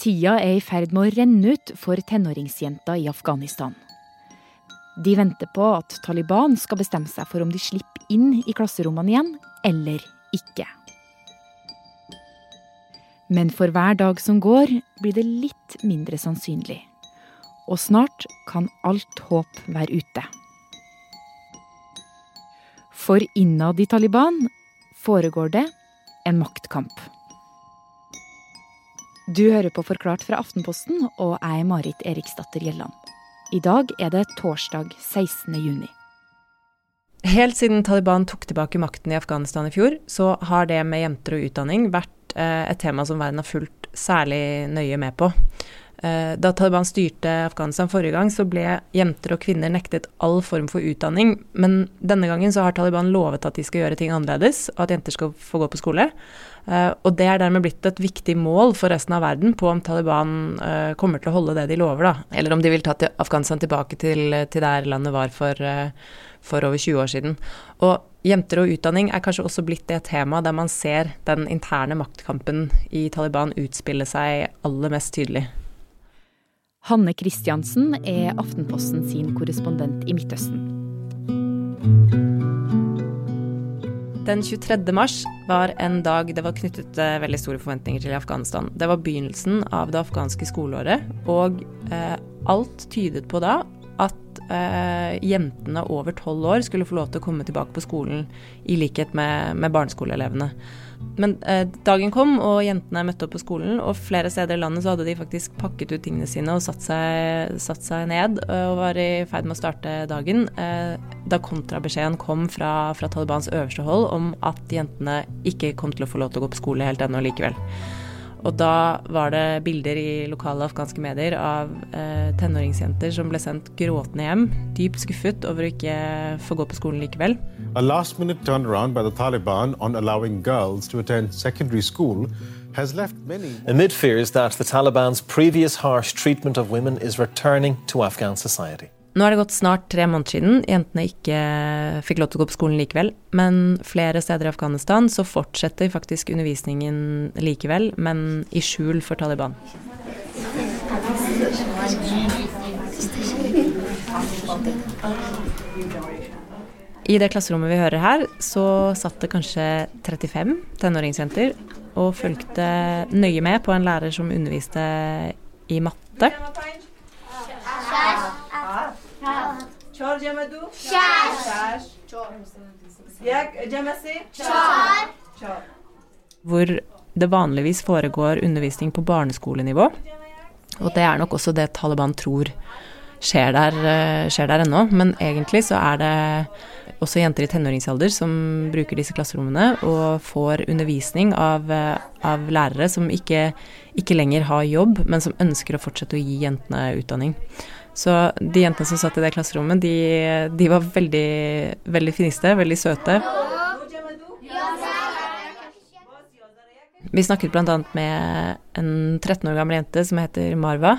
Tida er i ferd med å renne ut for tenåringsjenter i Afghanistan. De venter på at Taliban skal bestemme seg for om de slipper inn i klasserommene igjen, eller ikke. Men for hver dag som går, blir det litt mindre sannsynlig. Og snart kan alt håp være ute. For innad i Taliban foregår det en maktkamp. Du hører på Forklart fra Aftenposten, og jeg er Marit Eriksdatter Gjelland. I dag er det torsdag 16. juni. Helt siden Taliban tok tilbake makten i Afghanistan i fjor, så har det med jenter og utdanning vært eh, et tema som verden har fulgt særlig nøye med på. Eh, da Taliban styrte Afghanistan forrige gang, så ble jenter og kvinner nektet all form for utdanning. Men denne gangen så har Taliban lovet at de skal gjøre ting annerledes, og at jenter skal få gå på skole. Uh, og det er dermed blitt et viktig mål for resten av verden på om Taliban uh, kommer til å holde det de lover, da. Eller om de vil ta til Afghanistan tilbake til, til der landet var for, for, over 20 år siden. Og jenter og utdanning er kanskje også blitt det temaet der man ser den interne maktkampen i Taliban utspille seg aller mest tydelig. Hanne Kristiansen er Aftenposten sin korrespondent i Midtøsten. Den 23. mars var en dag det var knyttet eh, veldig store forventninger til i Afghanistan. Det var begynnelsen av det afghanske skoleåret, og eh, alt tydet på da at eh, jentene over tolv år skulle få lov til å komme tilbake på skolen i likhet med, med barneskoleelevene. Men eh, dagen kom, og jentene møtte opp på skolen, og flere steder i landet så hadde de faktisk pakket ut tingene sine og satt seg, satt seg ned eh, og var i ferd med å starte dagen. Eh, da kontrabeskjeden kom fra, fra Talibans øverste hold om at jentene ikke kom til å få lov til å gå på skole helt ennå likevel. Og da var det bilder i lokale afghanske medier av eh, tenåringsjenter som ble sendt gråtende hjem, dypt skuffet over å ikke få gå på skolen likevel. A last minute turnaround by the Taliban on allowing girls to attend secondary school has left many Amid fears that the Taliban's previous harsh treatment of women is returning to Afghan society. Nå er det gått snart tre måneder siden jentene ikke fikk lov til å gå på skolen likevel. Men flere steder i Afghanistan så fortsetter faktisk undervisningen likevel, men i skjul for Taliban. I det klasserommet vi hører her, så satt det kanskje 35 tenåringsjenter og fulgte nøye med på en lærer som underviste i matte. چهار جمع دو شش یک جمع سه چهار Hvor det vanligvis foregår undervisning på barneskolenivå. Og det er nok også det Taliban tror skjer der, eh, skjer der ennå. Men egentlig så er det også jenter i tenåringsalder som bruker disse klasserommene og får undervisning av, eh, av lærere som ikke, ikke lenger har jobb, men som ønsker å fortsette å gi jentene utdanning. Så de jentene som satt i det klasserommet, de, de var veldig, veldig finiste, veldig søte. Vi snakket bl.a. med en 13 år gammel jente som heter Marva.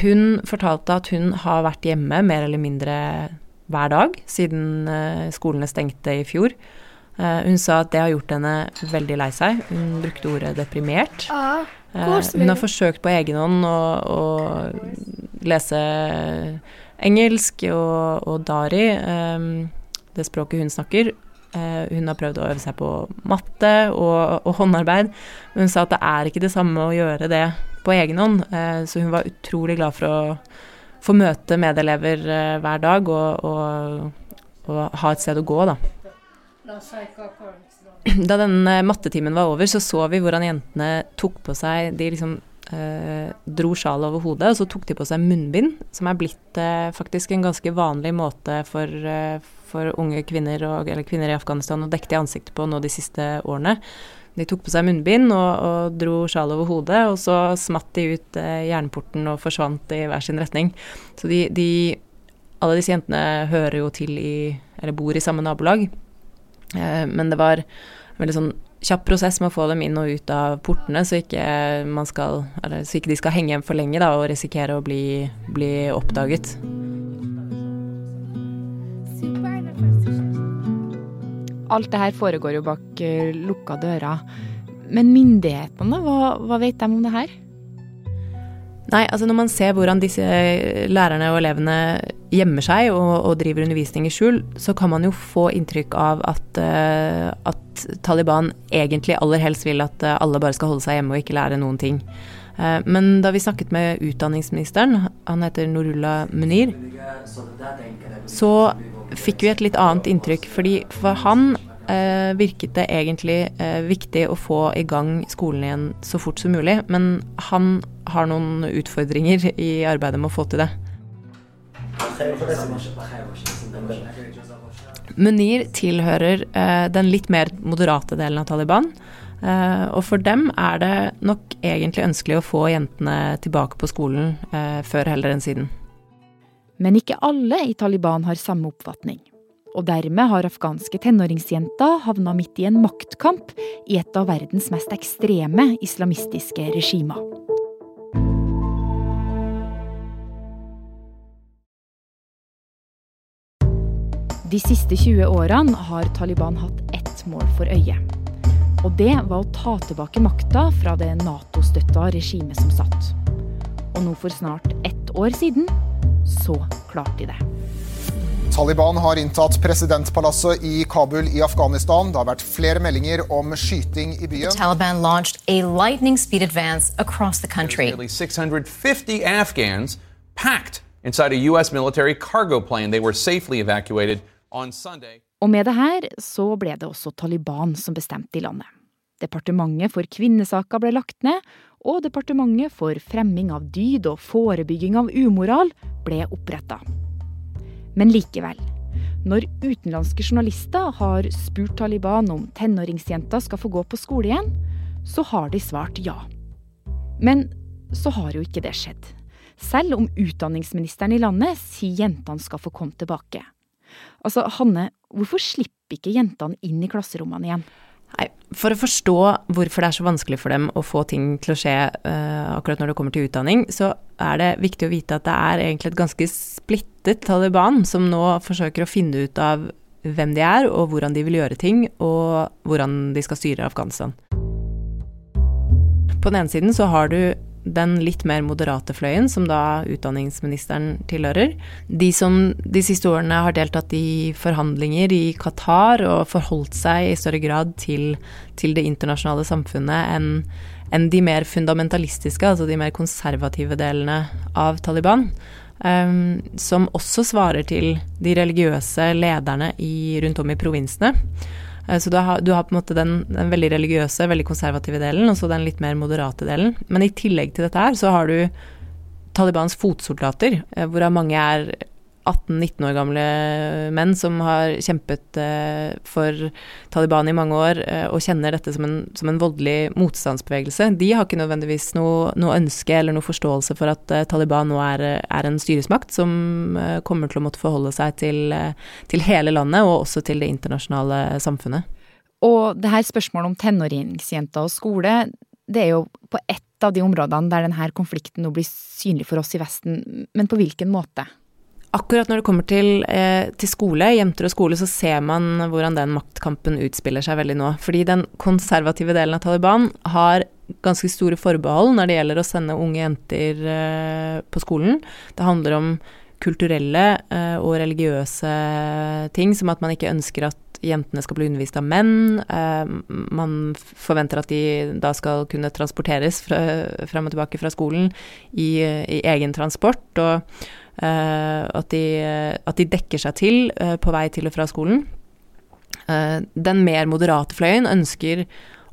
Hun fortalte at hun har vært hjemme mer eller mindre hver dag siden eh, skolene stengte i fjor. Eh, hun sa at det har gjort henne veldig lei seg. Hun brukte ordet deprimert. Hun har forsøkt på egen hånd å, å lese engelsk og, og dari, um, det språket hun snakker. Uh, hun har prøvd å øve seg på matte og, og, håndarbeid, men hun sa at det er ikke det samme å gjøre det på egen hånd. Uh, så hun var utrolig glad for å få møte medelever hver dag og, og, og, ha et sted å gå, da. Da den eh, mattetimen var over, så så vi hvordan jentene tok på seg De liksom eh, dro sjalet over hodet, og så tok de på seg munnbind, som er blitt eh, faktisk en ganske vanlig måte for, eh, for unge kvinner, og, eller kvinner i Afghanistan å dekke til ansiktet på nå de siste årene. De tok på seg munnbind og, og dro sjalet over hodet, og så smatt de ut eh, jernporten og forsvant i hver sin retning. Så de, de Alle disse jentene hører jo til i Eller bor i samme nabolag. Eh, men det var veldig sånn kjapp prosess med å få dem inn og ut av portene, så ikke, skal, så ikke de skal henge hjem for lenge da, og risikere å bli, bli oppdaget. Alt det her foregår jo bak uh, lukka dører. Men myndighetene, hva, hva vet de om det her? Nei, altså når man ser hvordan disse lærerne og elevene gjemmer seg og, og driver undervisning i skjul, så kan man jo få inntrykk av at, uh, at, Taliban egentlig aller helst vil at uh, alle bare skal holde seg hjemme og ikke lære noen ting. Uh, men da vi snakket med utdanningsministeren, han heter Norullah Munir, så fikk vi et litt annet inntrykk. fordi for han eh, virket det egentlig eh, viktig å få i gang skolen igjen så fort som mulig. Men han har noen utfordringer i arbeidet med å få til det. Munir tilhører eh, den litt mer moderate delen av Taliban. Og for dem er det nok egentlig ønskelig å få jentene tilbake på skolen før heller enn siden. Men ikke alle i Taliban har samme oppfatning og dermed har afghanske tenåringsjenter havna midt i en maktkamp i et av verdens mest ekstreme islamistiske regimer. De siste 20 årene har Taliban hatt ett mål for øye. Og det var å ta tilbake makta fra det Nato-støtta regimet som satt. Og nå for snart ett år siden så klarte de det. Taliban har inntatt presidentpalasset i Kabul i Afghanistan. Det har vært flere meldinger om skyting i byen. The Taliban launched a lightning speed advance across the country. Nearly 650 Afghans packed inside a US military cargo plane. They were safely evacuated on Sunday. Og med det her så ble det også Taliban som bestemte i landet. Departementet for kvinnesaker ble lagt ned, og Departementet for fremming av dyd og forebygging av umoral ble oppretta. Men likevel. Når utenlandske journalister har spurt Taliban om tenåringsjenter skal få gå på skole igjen, så har de svart ja. Men så har jo ikke det skjedd. Selv om utdanningsministeren i landet sier jentene skal få komme tilbake. Altså, Hanne, hvorfor slipper ikke jentene inn i klasserommene igjen? Nei, For å forstå hvorfor det er så vanskelig for dem å få ting til å skje uh, akkurat når det kommer til utdanning, så er det viktig å vite at det er egentlig et ganske splittet Taliban som nå forsøker å finne ut av hvem de er, og hvordan de vil gjøre ting, og hvordan de skal styre Afghanistan. På den ene siden så har du den litt mer moderate fløyen, som da utdanningsministeren tilhører. De som de siste årene har deltatt i forhandlinger i Qatar og forholdt seg i større grad til, til det internasjonale samfunnet enn en de mer fundamentalistiske, altså de mer konservative delene av Taliban. Um, som også svarer til de religiøse lederne i, rundt om i provinsene. Eh, så du har, du har, på en måte den, den, veldig religiøse, veldig konservative delen, og så den litt mer moderate delen. Men i tillegg til dette her, så har du Talibans fotsoldater, eh, hvorav mange er 18-19 år gamle menn som har kjempet eh, for Taliban i mange år eh, og kjenner dette som en, som en, voldelig motstandsbevegelse, de har ikke nødvendigvis noe, noe ønske eller noe forståelse for at eh, Taliban nå er, er, en styresmakt som kommer til å måtte forholde seg til, til hele landet og også til det internasjonale samfunnet. Og det her spørsmålet om tenåringsjenter og skole, det er jo på ett av de områdene der denne konflikten nå blir synlig for oss i Vesten, men på hvilken måte? Akkurat når det kommer til, eh, til, skole, jenter og skole, så ser man hvordan den maktkampen utspiller seg veldig nå. Fordi den konservative delen av Taliban har ganske store forbehold når det gjelder å sende unge jenter eh, på skolen. Det handler om kulturelle eh, og religiøse ting, som at man ikke ønsker at jentene skal bli undervist av menn. Eh, man forventer at de da skal kunne transporteres fra, frem og tilbake fra skolen i, i egen transport. og at de, at, de, dekker seg til eh, på vei til og fra skolen. Eh, den mer moderate fløyen ønsker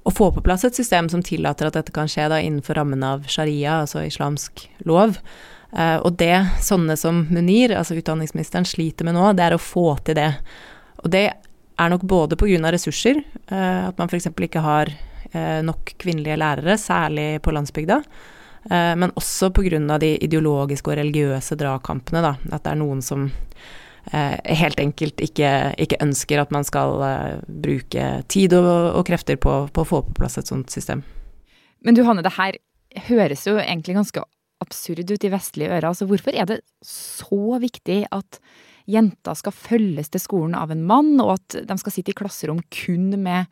å få på plass et system som tillater at dette kan skje da innenfor rammen av sharia, altså islamsk lov. og det sånne som Munir, altså utdanningsministeren, sliter med nå, det er å få til det. Og det er nok både pga. ressurser, at man f.eks. ikke har nok kvinnelige lærere, særlig på landsbygda. Eh, men også pga. de ideologiske og religiøse dragkampene, da. At det er noen som eh, helt enkelt ikke, ikke, ønsker at man skal eh, bruke tid og, og krefter på, på, å få på plass et sånt system. Men du Hanne, det her høres jo egentlig ganske absurd ut i vestlige ører. Altså hvorfor er det så viktig at jenter skal følges til skolen av en mann, og at de skal sitte i klasserom kun med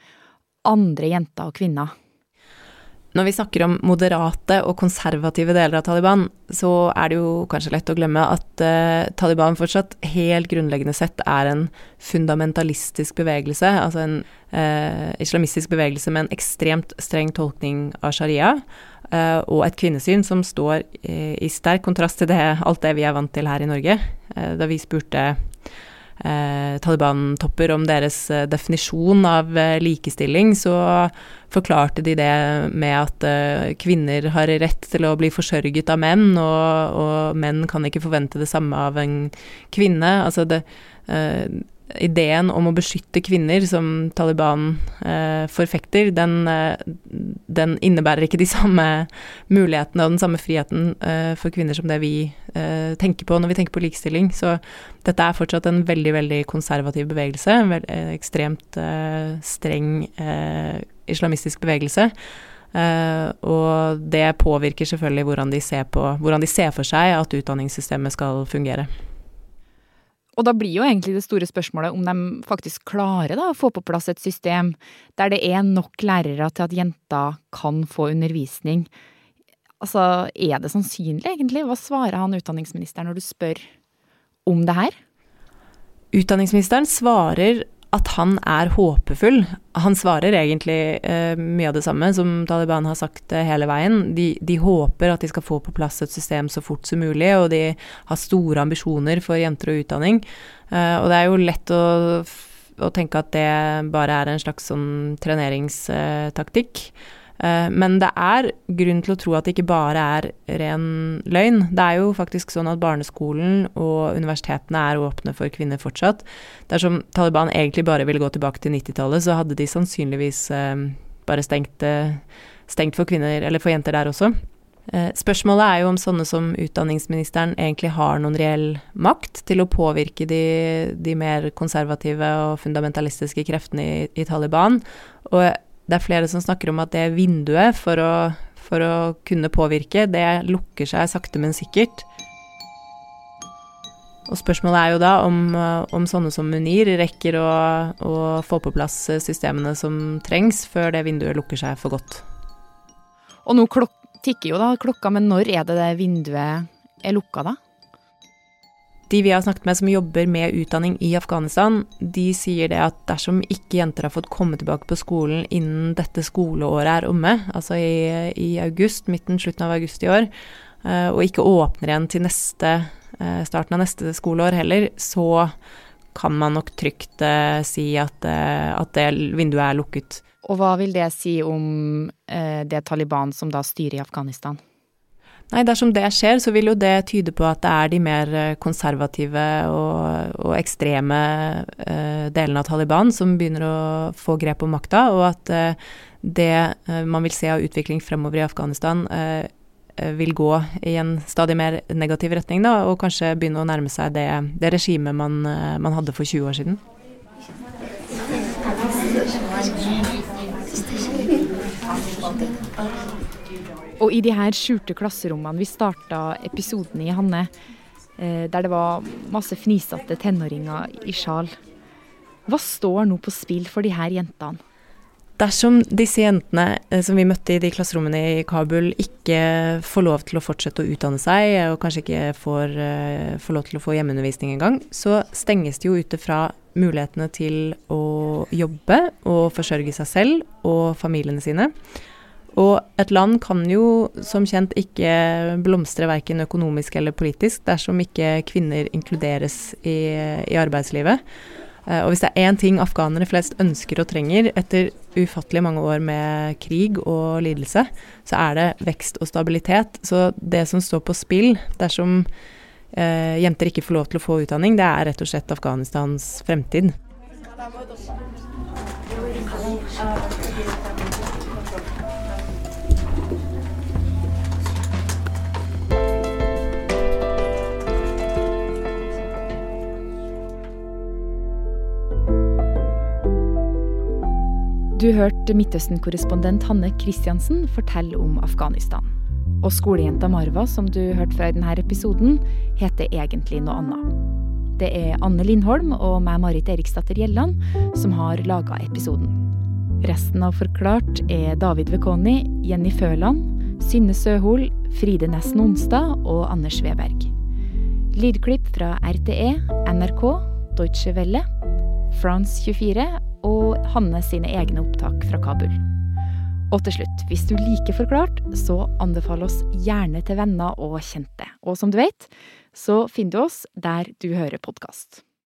andre jenter og kvinner? Når vi snakker om moderate og konservative deler av Taliban, så er det jo kanskje lett å glemme at uh, Taliban fortsatt helt grunnleggende sett er en fundamentalistisk bevegelse, altså en uh, islamistisk bevegelse med en ekstremt streng tolkning av sharia, uh, og et kvinnesyn som står i sterk kontrast til det, alt det vi er vant til her i Norge. da vi spurte Taliban-topper om deres eh, definisjon av eh, likestilling, så forklarte de det med at eh, kvinner har rett til å bli forsørget av menn, og, og menn kan ikke forvente det samme av en kvinne. Altså det eh, ideen om å beskytte kvinner som Taliban eh, forfekter, den, eh, den, innebærer ikke de samme mulighetene og den samme friheten eh, for kvinner som det vi eh, tenker på når vi tenker på likestilling. Så dette er fortsatt en veldig, veldig konservativ bevegelse. En veld, eh, ekstremt eh, streng islamistisk bevegelse. og det påvirker selvfølgelig hvordan de, på, hvordan de ser for seg at utdanningssystemet skal fungere. Og da blir jo egentlig det store spørsmålet om de faktisk klarer da, å få på plass et system der det er nok lærere til at jenter kan få undervisning. Altså, er det sannsynlig, egentlig? Hva svarer han utdanningsministeren når du spør om det her? Utdanningsministeren svarer at han er håpefull. Han svarer egentlig eh, mye av det samme som Taliban har sagt eh, hele veien. De, de, håper at de skal få på plass et system så fort som mulig, og de har store ambisjoner for jenter og utdanning. Eh, og det er jo lett å, å, tenke at det bare er en slags sånn treneringstaktikk. Eh, men det er grunn til å tro at det ikke bare er ren løgn. Det er jo faktisk sånn at barneskolen og universitetene er åpne for kvinner fortsatt. Dersom Taliban egentlig bare ville gå tilbake til 90-tallet, så hadde de sannsynligvis eh, bare stengt, eh, stengt for kvinner, eller for jenter der også. Spørsmålet er jo om sånne som utdanningsministeren egentlig har noen reell makt til å påvirke de, de mer konservative og fundamentalistiske kreftene i, i Taliban. Og det er flere som snakker om at det vinduet for å, for å kunne påvirke, det lukker seg sakte, men sikkert. Og spørsmålet er jo da om, om sånne som Munir rekker å, å, få på plass systemene som trengs før det vinduet lukker seg for godt. Og nå tikker jo da klokka, men når er det det vinduet er lukka, da? De vi har snakket med som jobber med utdanning i Afghanistan, de sier det at dersom ikke jenter har fått komme tilbake på skolen innen dette skoleåret er omme, altså i, i august, midten, slutten av august i år, eh, og ikke åpner igjen til neste, eh, starten av neste skoleår heller, så kan man nok trygt eh, si at, at det vinduet er lukket. Og hva vil det si om det Taliban som da styrer i Afghanistan? Nei, dersom det skjer, så vil jo det tyde på at det er de mer eh, konservative og, og ekstreme uh, delene av Taliban som begynner å få grep om makta, og at uh, det uh, man vil se av utvikling fremover i Afghanistan, vil gå i en stadig mer negativ retning, da, og kanskje begynne å nærme seg det, det regimet man, man hadde for 20 år siden. Og i de her skjulte klasserommene vi starta episoden i, Hanne, eh, der det var masse fnisete tenåringer i sjal. Hva står nå på spill for de her jentene? Dersom disse jentene eh, som vi møtte i de klasserommene i Kabul, ikke får lov til å fortsette å utdanne seg, og kanskje ikke får, uh, får lov til å få hjemmeundervisning engang, så stenges de jo ute fra mulighetene til å jobbe og forsørge seg selv og familiene sine. Og et land kan jo som kjent ikke blomstre verken økonomisk eller politisk dersom ikke kvinner inkluderes i, i arbeidslivet. Eh, og hvis det er én ting afghanere flest ønsker og trenger etter ufattelig mange år med krig og lidelse, så er det vekst og stabilitet. Så det som står på spill dersom eh, jenter ikke får lov til å få utdanning, det er rett og slett Afghanistans fremtid. Du hørte Midtøsten-korrespondent Hanne Kristiansen fortelle om Afghanistan. Og skolejenta Marva, som du hørte fra i denne episoden, heter egentlig noe annet. Det er Anne Lindholm og meg, Marit Eriksdatter Gjelland, som har laga episoden. Resten av Forklart er David Vekoni, Jenny Føland, Synne Søhol, Fride Nesten Onsdag og Anders Weberg. Lydklipp fra RTE, NRK, Deutsche Welle, France 24 og Hanne sine egne opptak fra Kabul. Og til slutt, hvis du liker Forklart, så anbefal oss gjerne til venner og kjente. Og som du vet, så finner du oss der du hører podkast.